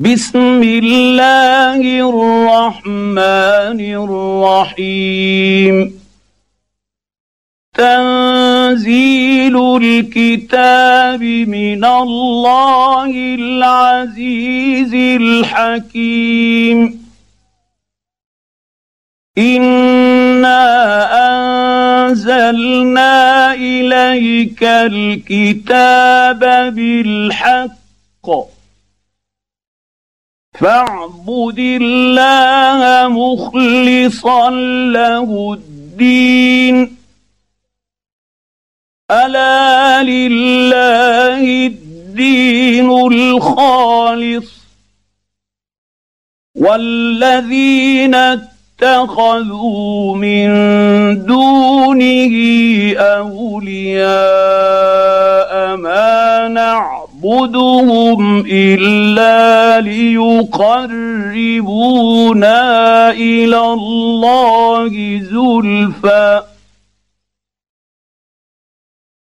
بسم الله الرحمن الرحيم. تنزيل الكتاب من الله العزيز الحكيم. إنا أنزلنا إليك الكتاب بالحق فاعبد الله مخلصا له الدين. ألا لله الدين الخالص. والذين اتخذوا من دونه أولياء ما نعبدهم إلا ليقربونا إلى الله زلفى.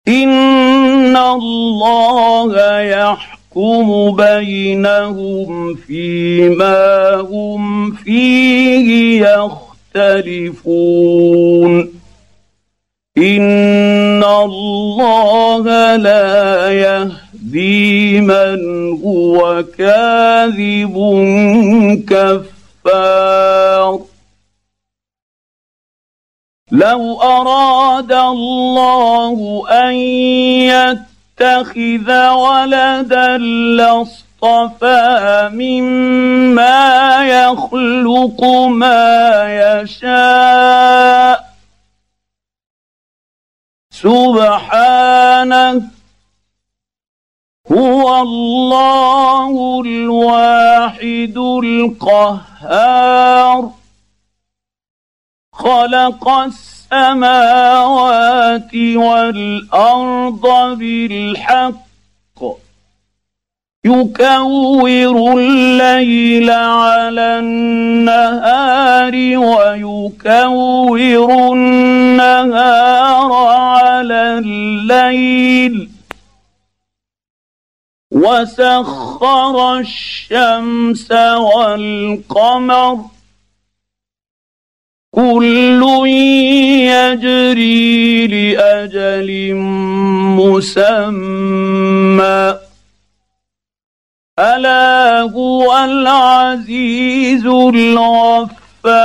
إن الله يحكم بينهم فيما هم فيه يختلفون. إن الله لا يهدي من هو كاذب كفار لو اراد الله ان يتخذ ولدا لاصطفى مما يخلق ما يشاء سبحانه هو الله الواحد القهار. خلق السماوات والأرض بالحق. يكور الليل على النهار ويكور النهار على الليل. وسخر الشمس والقمر كل يجري لأجل مسمى. ألا هو العزيز الغفار.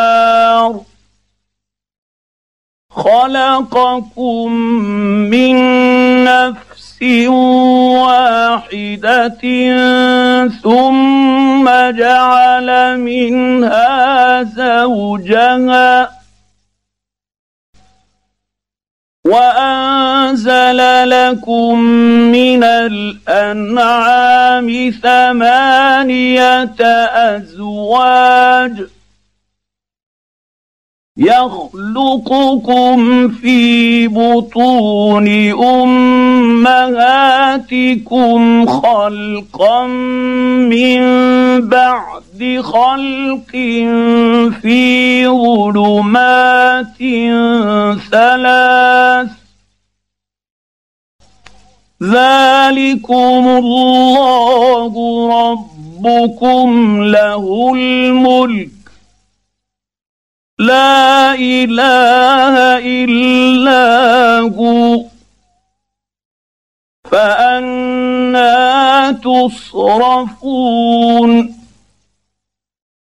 خلقكم من نفس واحدة ثم جعل منها زوجها وأنزل لكم من الأنعام ثمانية أزواج يخلقكم في بطون أمهاتكم خلقا من بعد خلق في ظلمات ثلاث. ذلكم الله ربكم له الملك. لا إله إلا هو. فأنا تصرفون.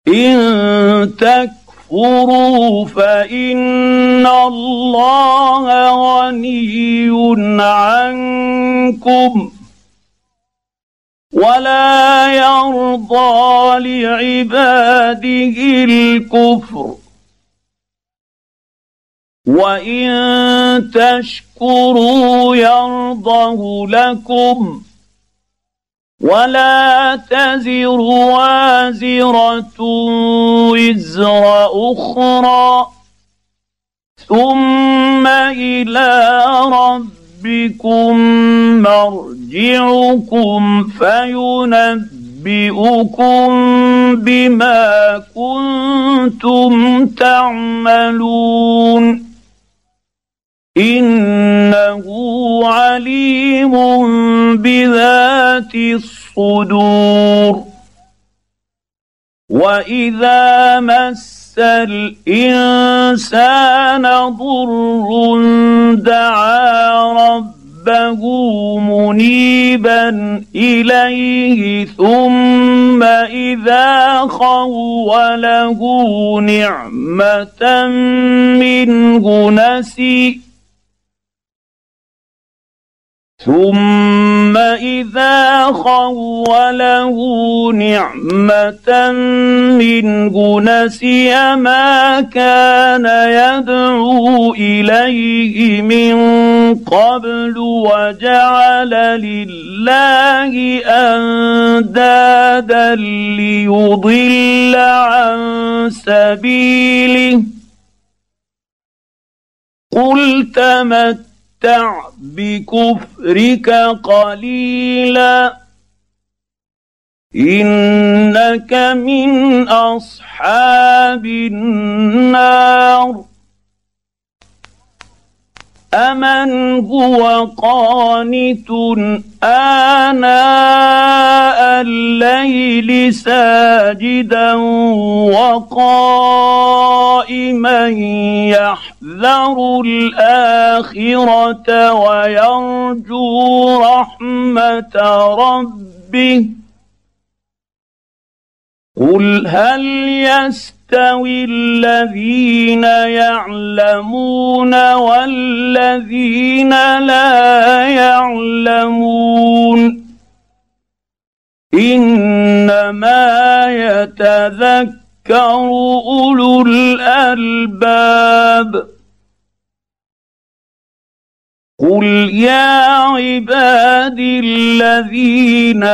إن تكفروا فإن الله غني عنكم. ولا يرضى لعباده الكفر. وان تشكروا يرضه لكم ولا تزر وازره وزر أخرى ثم إلى ربكم مرجعكم فينبئكم بما كنتم تعملون إنه عليم بذات الصدور. وإذا مس الإنسان ضر دعا ربه منيبا إليه ثم إذا خوله نعمة منه نسي. ثم إذا خوله نعمة منه نسي ما كان يدعو إليه من قبل وجعل لله أندادا ليضل عن سبيله. قل تمت تمتع بكفرك قليلا. إنك من أصحاب النار. امن هو قانت اناء الليل ساجدا وقائما يحذر الاخره ويرجو رحمه ربه قل هل يستوي الذين يعلمون والذين لا يعلمون. إنما يتذكر أولو الألباب. قل يا عبادي الذين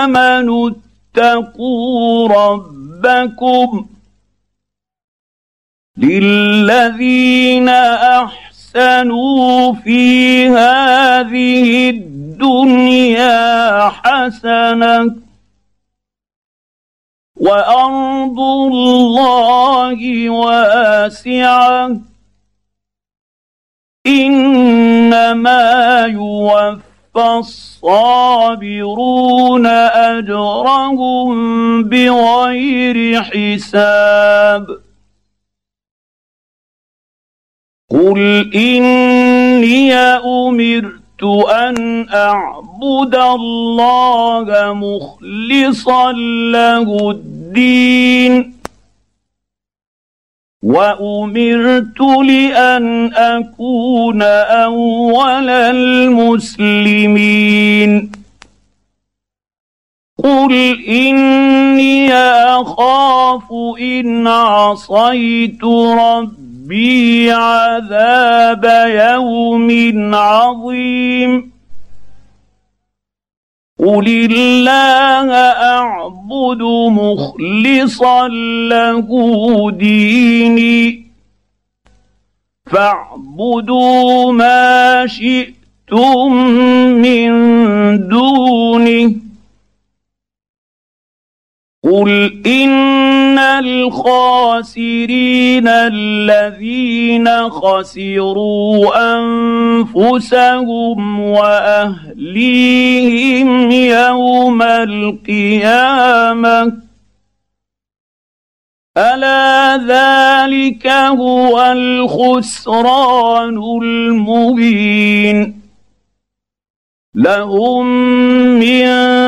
امنوا اتقوا ربكم للذين احسنوا في هذه الدنيا حسنه وارض الله واسعه انما يوفى الصابرون اجرهم بغير حساب قل اني امرت ان اعبد الله مخلصا له الدين وامرت لأن اكون اول المسلمين قل اني اخاف ان عصيت ربي عذاب يوم عظيم. قل الله اعبد مخلصا له ديني فاعبدوا ما شئتم من دونه قل ان الخاسرين الذين خسروا انفسهم واهليهم يوم القيامه الا ذلك هو الخسران المبين لهم من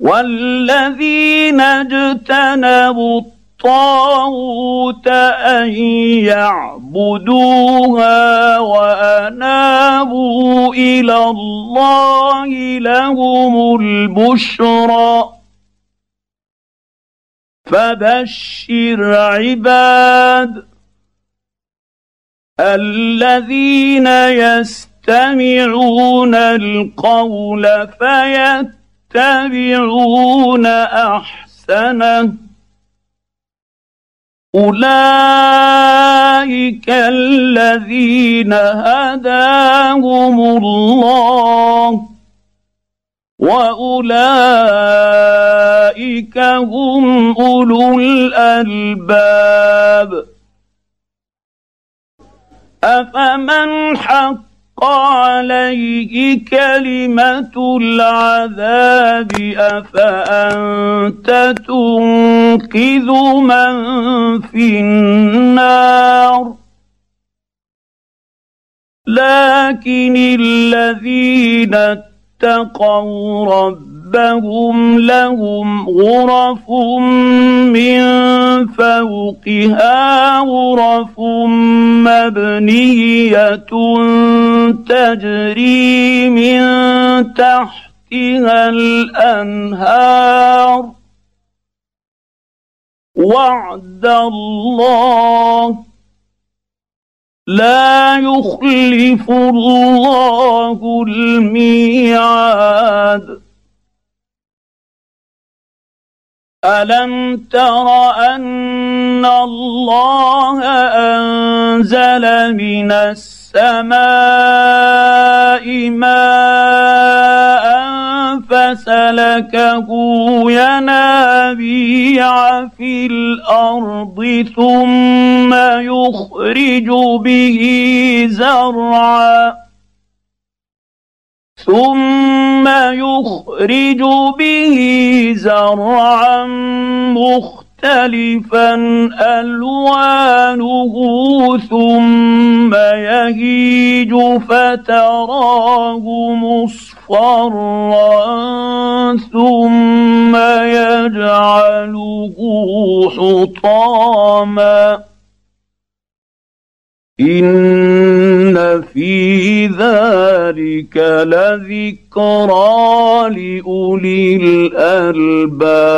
والذين اجتنبوا الطاغوت ان يعبدوها وانابوا إلى الله لهم البشرى فبشر عباد الذين يستمعون القول فيتبعون يتبعون أحسنه. أولئك الذين هداهم الله. وأولئك هم أولو الألباب. أفمن حق عليه كلمة العذاب أفأنت تنقذ من في النار؟ لكن الذين اتقوا ربهم لهم غرف من فوقها غرف مبنيه تجري من تحتها الانهار وعد الله لا يخلف الله الميعاد الم تر ان الله انزل من السماء ماء فسلكه ينابيع في الأرض ثم يخرج به زرعا ثم يخرج به زرعا مختلفا ألوانه ثم يهيج فتراه مصفرا ثم يجعله حطاما ان في ذلك لذكرى لاولي الالباب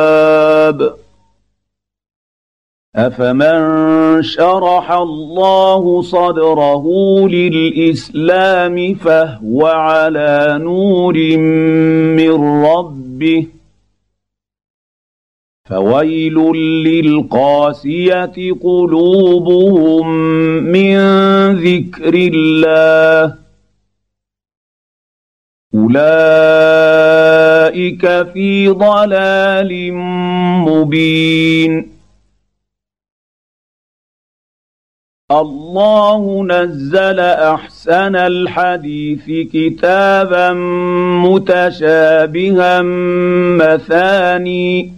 افمن شرح الله صدره للاسلام فهو على نور من ربه فويل للقاسية قلوبهم من ذكر الله. أولئك في ضلال مبين. الله نزل أحسن الحديث كتابا متشابها مثاني.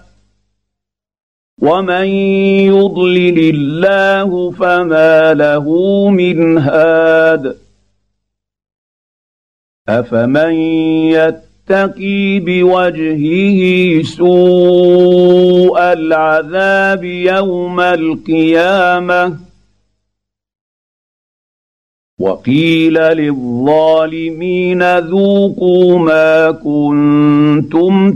ومن يضلل الله فما له من هاد افمن يتقي بوجهه سوء العذاب يوم القيامه وقيل للظالمين ذوقوا ما كنتم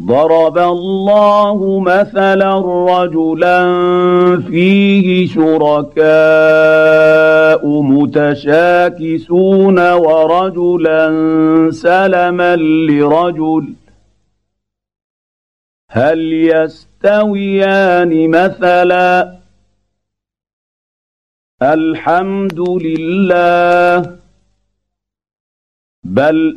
ضرب الله مثلا رجلا فيه شركاء متشاكسون ورجلا سلما لرجل. هل يستويان مثلا؟ الحمد لله. بل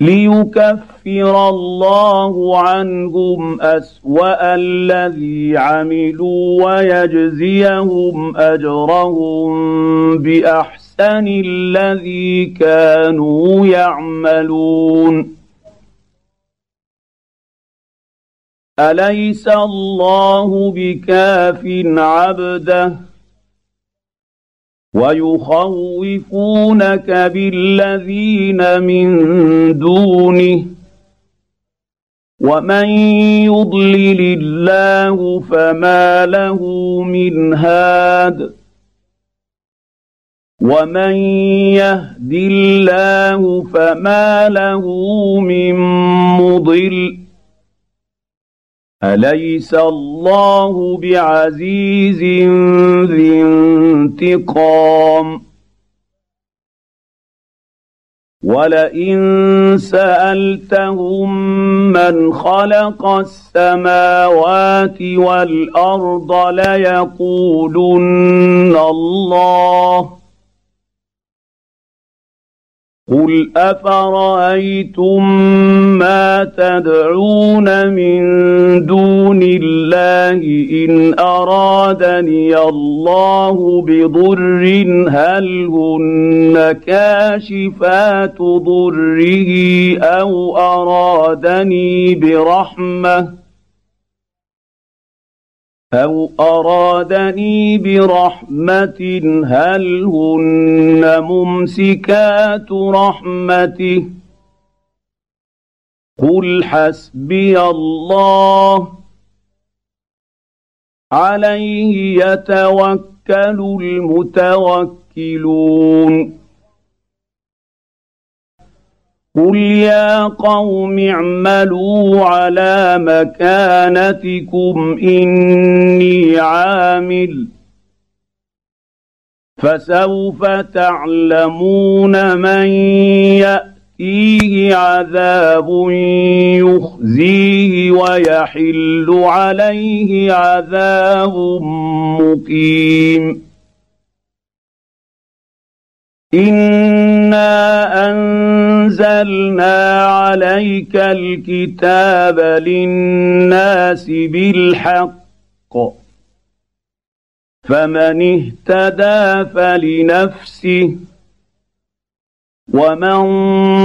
ليكفر الله عنهم أسوأ الذي عملوا ويجزيهم أجرهم بأحسن الذي كانوا يعملون. أليس الله بكاف عبده؟ ويخوفونك بالذين من دونه ومن يضلل الله فما له من هاد ومن يهد الله فما له من مضل أليس الله بعزيز ذي انتقام؟ ولئن سألتهم من خلق السماوات والأرض ليقولن الله. قل افرايتم ما تدعون من دون الله ان ارادني الله بضر هل هن كاشفات ضره أو ارادني برحمه أو أرادني برحمة هل هن ممسكات رحمته قل حسبي الله عليه يتوكل المتوكلون قل يا قوم اعملوا على مكانتكم اني عامل فسوف تعلمون من ياتيه عذاب يخزيه ويحل عليه عذاب مقيم انا انزلنا عليك الكتاب للناس بالحق فمن اهتدى فلنفسه ومن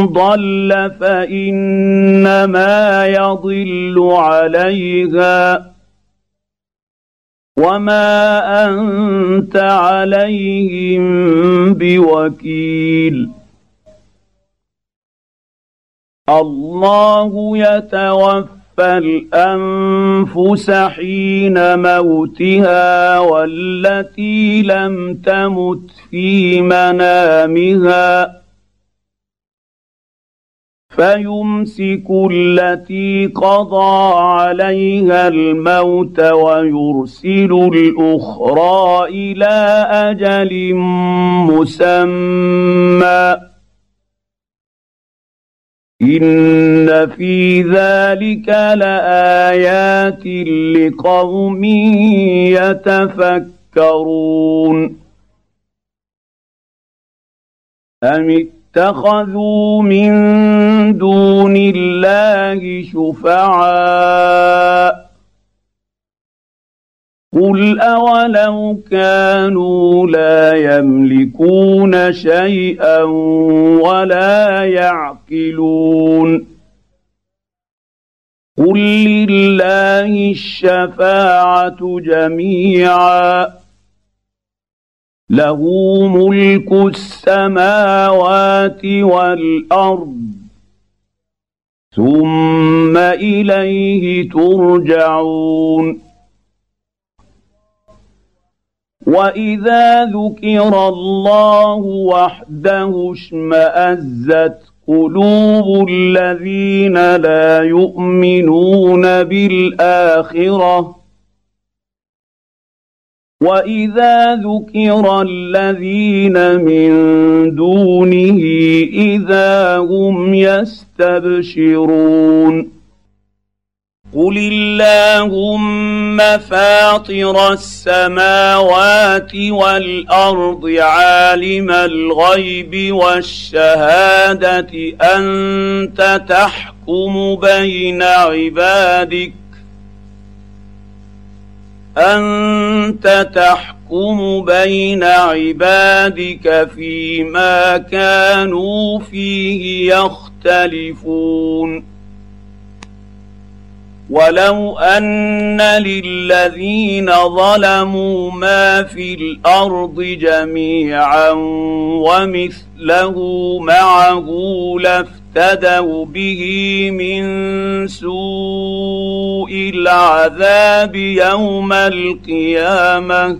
ضل فانما يضل عليها وما انت عليهم بوكيل. الله يتوفى الانفس حين موتها والتي لم تمت في منامها. فيمسك التي قضى عليها الموت ويرسل الأخرى إلى أجل مسمى. إن في ذلك لآيات لقوم يتفكرون. أم اتخذوا من دون الله شفعاء. قل أولو كانوا لا يملكون شيئا ولا يعقلون. قل لله الشفاعة جميعا. له ملك السماوات والأرض. ثم إليه ترجعون. وإذا ذكر الله وحده اشمأزت قلوب الذين لا يؤمنون بالآخرة. واذا ذكر الذين من دونه اذا هم يستبشرون قل اللهم فاطر السماوات والارض عالم الغيب والشهاده انت تحكم بين عبادك أنت تحكم بين عبادك فيما كانوا فيه يختلفون. ولو ان للذين ظلموا ما في الأرض جميعا ومثله معه لافتدوا به من سوء العذاب يوم القيامه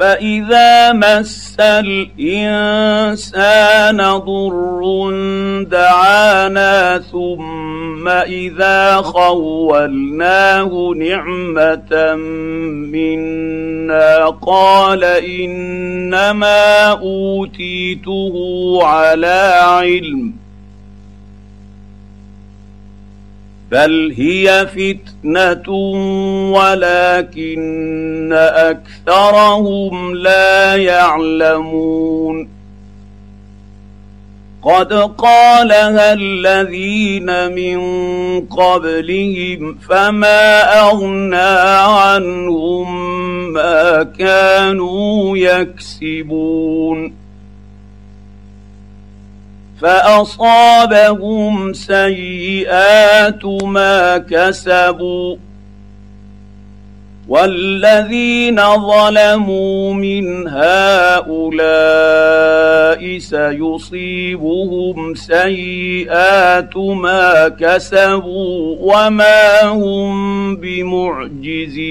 فإذا مس الإنسان ضر دعانا ثم إذا خولناه نعمة منا قال إنما أوتيته على علم بل هي فتنه ولكن اكثرهم لا يعلمون قد قالها الذين من قبلهم فما اغنى عنهم ما كانوا يكسبون فأصابهم سيئات ما كسبوا والذين ظلموا من هؤلاء سيصيبهم سيئات ما كسبوا وما هم بمعجزين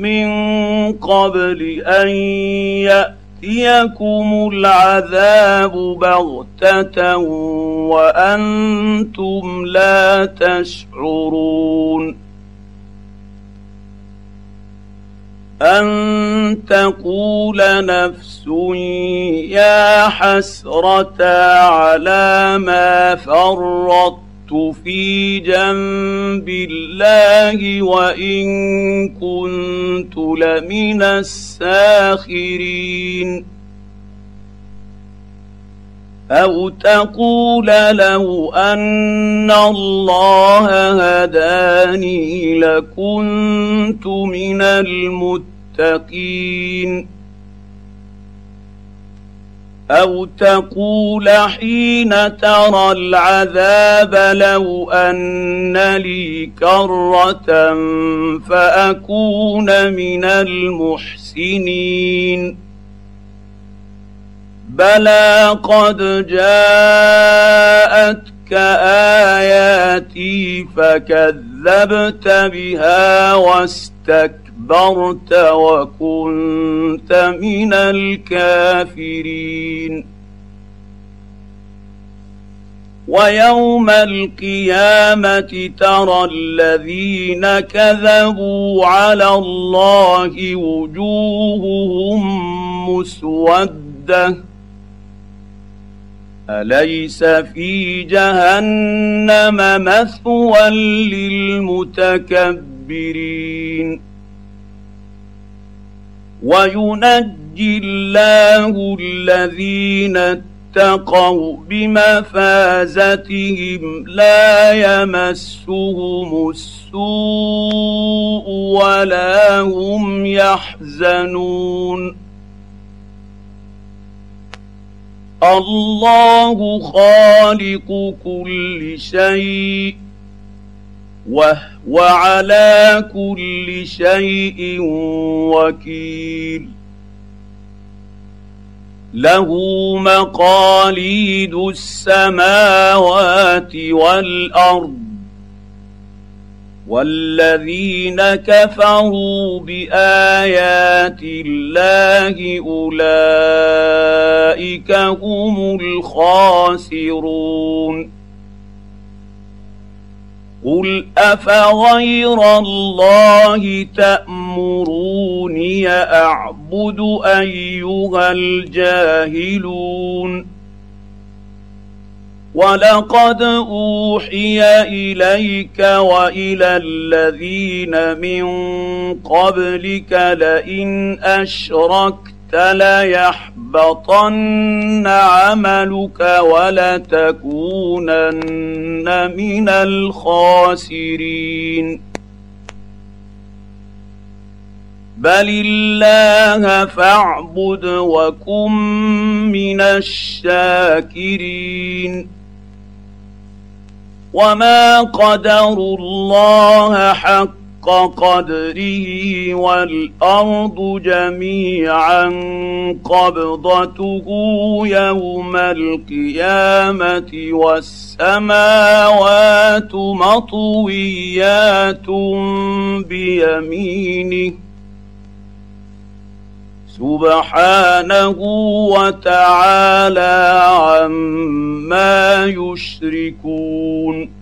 من قبل أن يأتيكم العذاب بغتة وأنتم لا تشعرون أن تقول نفس يا حسرة على ما فرطت في جنب الله وإن كنت لمن الساخرين. أو تقول لو أن الله هداني لكنت من المتقين. المتقين أو تقول حين ترى العذاب لو ان لي كره فاكون من المحسنين بلى قد جاءتك اياتي فكذبت بها واستكبرت استكبرت وكنت من الكافرين. ويوم القيامة ترى الذين كذبوا على الله وجوههم مسودة. أليس في جهنم مثوى للمتكبرين؟ وينجي الله الذين اتقوا بمفازتهم لا يمسهم السوء ولا هم يحزنون الله خالق كل شيء وهو على كل شيء وكيل. له مقاليد السماوات والأرض والذين كفروا بآيات الله أولئك هم الخاسرون. قل افغير الله تامروني اعبد ايها الجاهلون ولقد اوحي اليك والى الذين من قبلك لئن اشركت ليحبطن عملك ولتكونن من الخاسرين بل الله فاعبد وكن من الشاكرين وما قدروا الله حق حق قدره والأرض جميعا قبضته يوم القيامة والسماوات مطويات بيمينه سبحانه وتعالى عما يشركون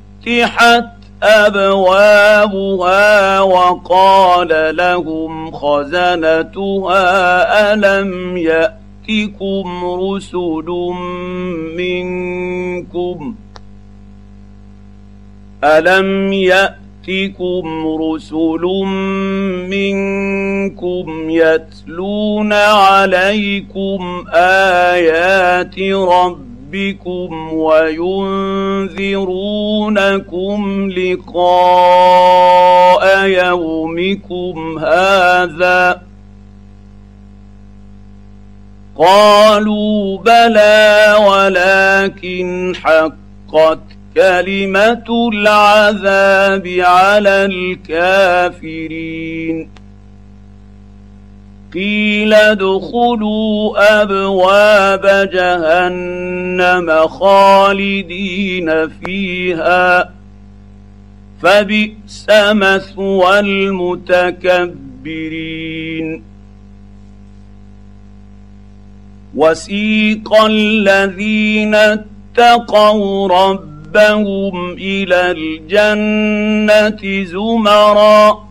فتحت أبوابها وقال لهم خزنتها ألم يأتكم رسل منكم؟ ألم يأتكم رسل منكم يتلون عليكم آيات ربكم؟ ربكم وينذرونكم لقاء يومكم هذا. قالوا بلى ولكن حقت كلمة العذاب على الكافرين. قيل ادخلوا أبواب جهنم خالدين فيها. فبئس مثوى المتكبرين. وسيق الذين اتقوا ربهم إلى الجنة زمرًا.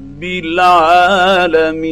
العالمين.